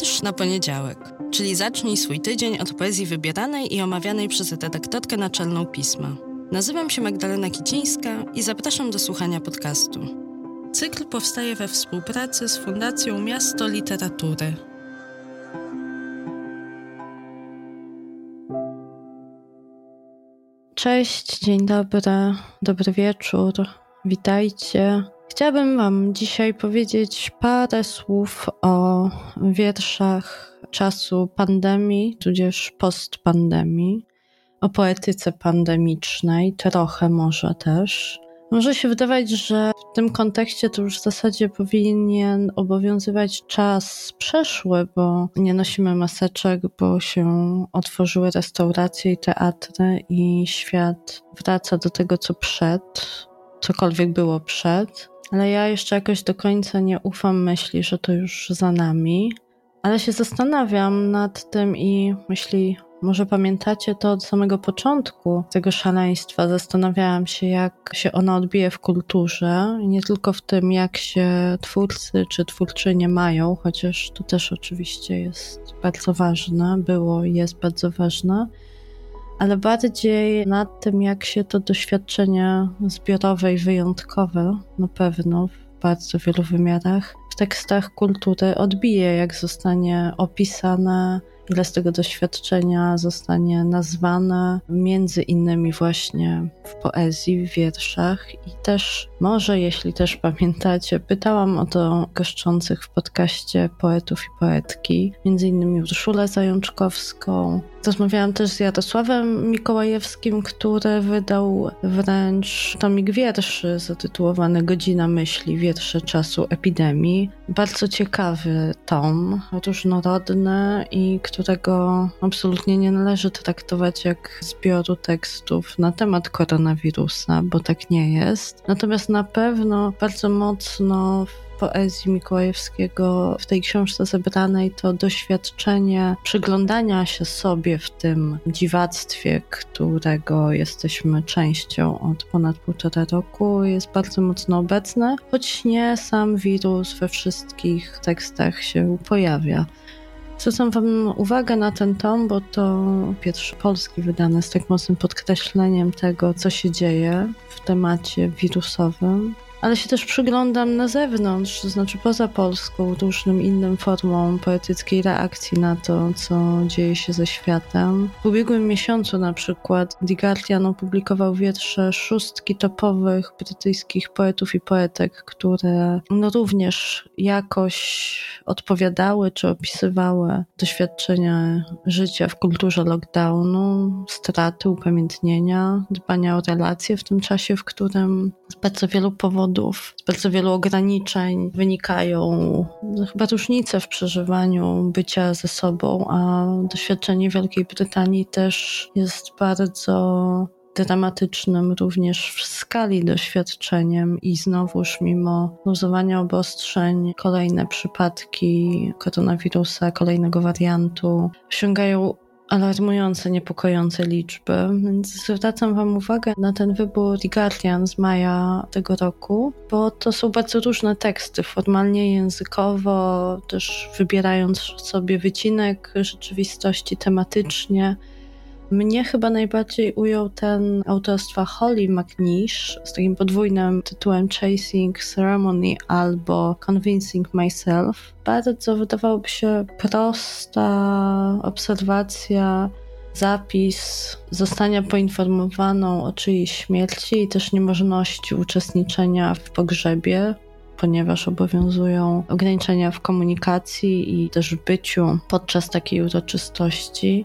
Wiersz na poniedziałek, czyli zacznij swój tydzień od poezji wybieranej i omawianej przez redaktorkę naczelną pisma. Nazywam się Magdalena Kicińska i zapraszam do słuchania podcastu. Cykl powstaje we współpracy z Fundacją Miasto Literatury. Cześć, dzień dobry, dobry wieczór, witajcie. Chciałabym Wam dzisiaj powiedzieć parę słów o wierszach czasu pandemii, tudzież postpandemii, o poetyce pandemicznej, trochę może też. Może się wydawać, że w tym kontekście to już w zasadzie powinien obowiązywać czas przeszły, bo nie nosimy maseczek, bo się otworzyły restauracje i teatry i świat wraca do tego, co przed, cokolwiek było przed ale ja jeszcze jakoś do końca nie ufam myśli, że to już za nami. Ale się zastanawiam nad tym i myśli, może pamiętacie to od samego początku tego szaleństwa. Zastanawiałam się, jak się ono odbije w kulturze, nie tylko w tym, jak się twórcy czy twórczynie mają, chociaż to też oczywiście jest bardzo ważne, było i jest bardzo ważne ale bardziej nad tym, jak się to doświadczenie zbiorowe i wyjątkowe, na pewno w bardzo wielu wymiarach, w tekstach kultury odbije, jak zostanie opisane, ile z tego doświadczenia zostanie nazwane, między innymi właśnie poezji, w wierszach i też może, jeśli też pamiętacie, pytałam o to goszczących w podcaście poetów i poetki, między innymi Urszulę Zajączkowską, Rozmawiałam też z Jarosławem Mikołajewskim, który wydał wręcz tomik wierszy zatytułowany Godzina myśli, wiersze czasu epidemii. Bardzo ciekawy tom, różnorodny i którego absolutnie nie należy traktować jak zbioru tekstów na temat koronawirusa, bo tak nie jest. Natomiast na pewno bardzo mocno poezji Mikołajewskiego w tej książce zebranej to doświadczenie przyglądania się sobie w tym dziwactwie, którego jesteśmy częścią od ponad półtora roku, jest bardzo mocno obecne, choć nie sam wirus we wszystkich tekstach się pojawia. Zwracam Wam uwagę na ten tom, bo to pierwszy polski wydany z tak mocnym podkreśleniem tego, co się dzieje w temacie wirusowym ale się też przyglądam na zewnątrz, to znaczy poza Polską, różnym innym formom poetyckiej reakcji na to, co dzieje się ze światem. W ubiegłym miesiącu na przykład The Guardian opublikował wiersze szóstki topowych brytyjskich poetów i poetek, które no również jakoś odpowiadały czy opisywały doświadczenia życia w kulturze lockdownu, straty, upamiętnienia, dbania o relacje w tym czasie, w którym z bardzo wielu powodów powodów, z bardzo wielu ograniczeń wynikają chyba różnice w przeżywaniu bycia ze sobą, a doświadczenie Wielkiej Brytanii też jest bardzo dramatycznym również w skali doświadczeniem i znowuż mimo luzowania obostrzeń kolejne przypadki koronawirusa, kolejnego wariantu osiągają alarmujące, niepokojące liczby, więc zwracam Wam uwagę na ten wybór The Guardian z maja tego roku, bo to są bardzo różne teksty, formalnie, językowo, też wybierając sobie wycinek rzeczywistości tematycznie. Mnie chyba najbardziej ujął ten autorstwa Holly McNish z takim podwójnym tytułem Chasing Ceremony albo Convincing Myself. Bardzo wydawałoby się prosta obserwacja zapis zostania poinformowaną o czyjejś śmierci i też niemożności uczestniczenia w pogrzebie, ponieważ obowiązują ograniczenia w komunikacji i też w byciu podczas takiej uroczystości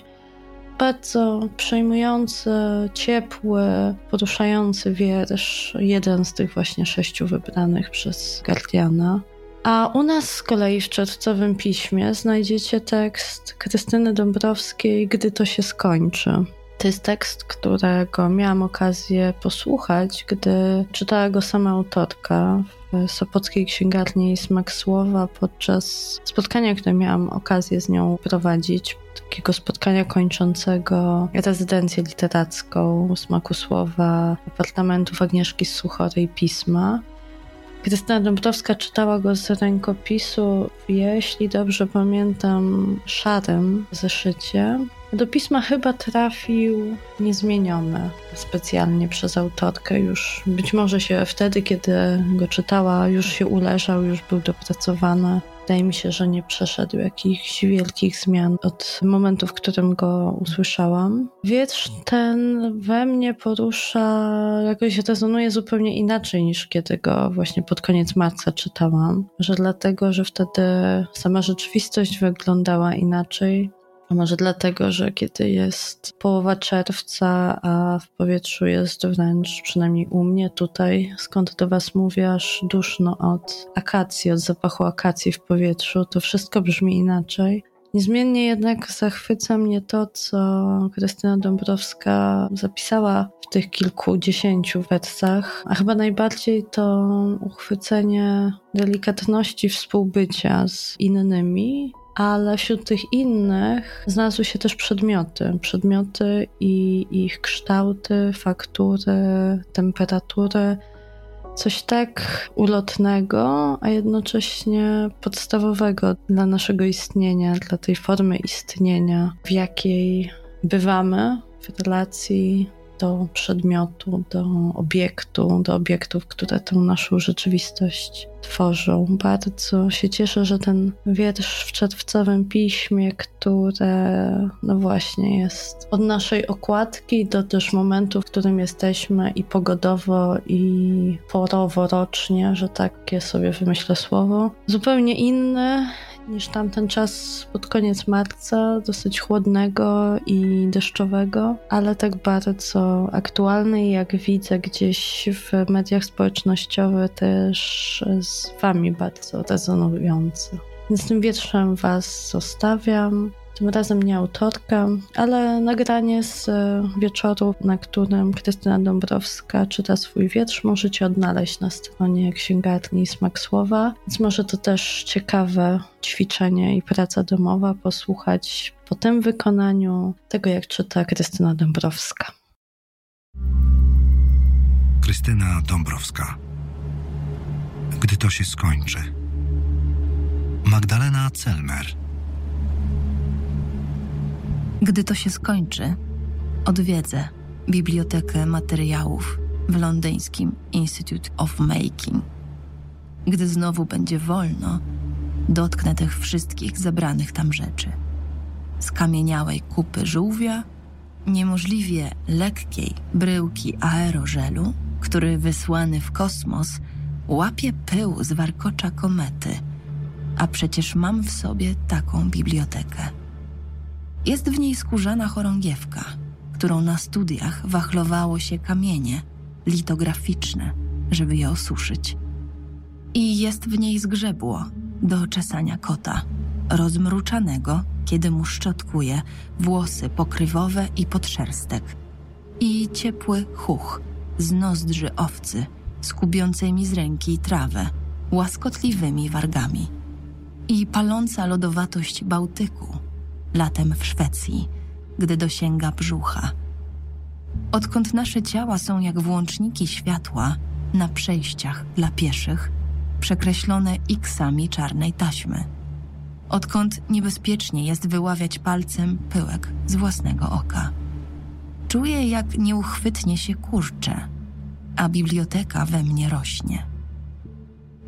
bardzo przejmujący, ciepły, poruszający wiersz, jeden z tych właśnie sześciu wybranych przez Guardiana. A u nas z kolei w czerwcowym piśmie znajdziecie tekst Krystyny Dąbrowskiej Gdy to się skończy. To jest tekst, którego miałam okazję posłuchać, gdy czytała go sama autorka w Sopockiej Księgarni Smak Słowa podczas spotkania, które miałam okazję z nią prowadzić takiego spotkania kończącego rezydencję literacką Smaku Słowa apartamentów Agnieszki Suchorej Pisma. Krystyna Dąbrowska czytała go z rękopisu, jeśli dobrze pamiętam, szarym zeszycie. Do pisma chyba trafił niezmieniony specjalnie przez autorkę. Już być może się wtedy, kiedy go czytała, już się uleżał, już był dopracowany. Wydaje mi się, że nie przeszedł jakichś wielkich zmian od momentu, w którym go usłyszałam. Wiersz ten we mnie porusza, jakoś rezonuje zupełnie inaczej niż kiedy go właśnie pod koniec marca czytałam. Że dlatego, że wtedy sama rzeczywistość wyglądała inaczej. A może dlatego, że kiedy jest połowa czerwca, a w powietrzu jest wręcz, przynajmniej u mnie tutaj, skąd do Was mówię, aż duszno od akacji, od zapachu akacji w powietrzu, to wszystko brzmi inaczej. Niezmiennie jednak zachwyca mnie to, co Krystyna Dąbrowska zapisała w tych kilkudziesięciu wersach, a chyba najbardziej to uchwycenie delikatności współbycia z innymi ale wśród tych innych znalazły się też przedmioty. Przedmioty i ich kształty, faktury, temperatury. Coś tak ulotnego, a jednocześnie podstawowego dla naszego istnienia, dla tej formy istnienia, w jakiej bywamy w relacji do przedmiotu, do obiektu, do obiektów, które tę naszą rzeczywistość tworzą. Bardzo się cieszę, że ten wiersz w czerwcowym piśmie, które no właśnie jest od naszej okładki do też momentu, w którym jesteśmy i pogodowo, i porowo, rocznie, że takie sobie wymyślę słowo, zupełnie inny niż tamten czas pod koniec marca, dosyć chłodnego i deszczowego, ale tak bardzo aktualny jak widzę gdzieś w mediach społecznościowych też z wami bardzo rezonujący. Więc tym wietrzem was zostawiam. Tym razem nie autorka, ale nagranie z e, wieczoru, na którym Krystyna Dąbrowska czyta swój wiersz, możecie odnaleźć na stronie księgarni Smak Słowa. Więc może to też ciekawe ćwiczenie i praca domowa posłuchać po tym wykonaniu tego, jak czyta Krystyna Dąbrowska. Krystyna Dąbrowska. Gdy to się skończy. Magdalena Celmer. Gdy to się skończy, odwiedzę Bibliotekę Materiałów w londyńskim Institute of Making. Gdy znowu będzie wolno, dotknę tych wszystkich zebranych tam rzeczy. Skamieniałej kupy żółwia, niemożliwie lekkiej bryłki aerożelu, który wysłany w kosmos łapie pył z warkocza komety, a przecież mam w sobie taką bibliotekę. Jest w niej skórzana chorągiewka, którą na studiach wachlowało się kamienie litograficzne, żeby je osuszyć. I jest w niej zgrzebło do czesania kota, rozmruczanego, kiedy mu szczotkuje włosy pokrywowe i podszerstek. I ciepły chuch z nozdrzy owcy, skubiącej mi z ręki trawę, łaskotliwymi wargami. I paląca lodowatość Bałtyku, latem w Szwecji, gdy dosięga brzucha. Odkąd nasze ciała są jak włączniki światła na przejściach dla pieszych, przekreślone iksami czarnej taśmy. Odkąd niebezpiecznie jest wyławiać palcem pyłek z własnego oka. Czuję, jak nieuchwytnie się kurczę, a biblioteka we mnie rośnie.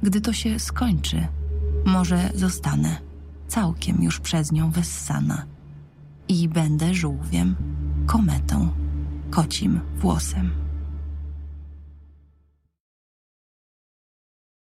Gdy to się skończy, może zostanę całkiem już przez nią wessana i będę żółwiem, kometą, kocim włosem.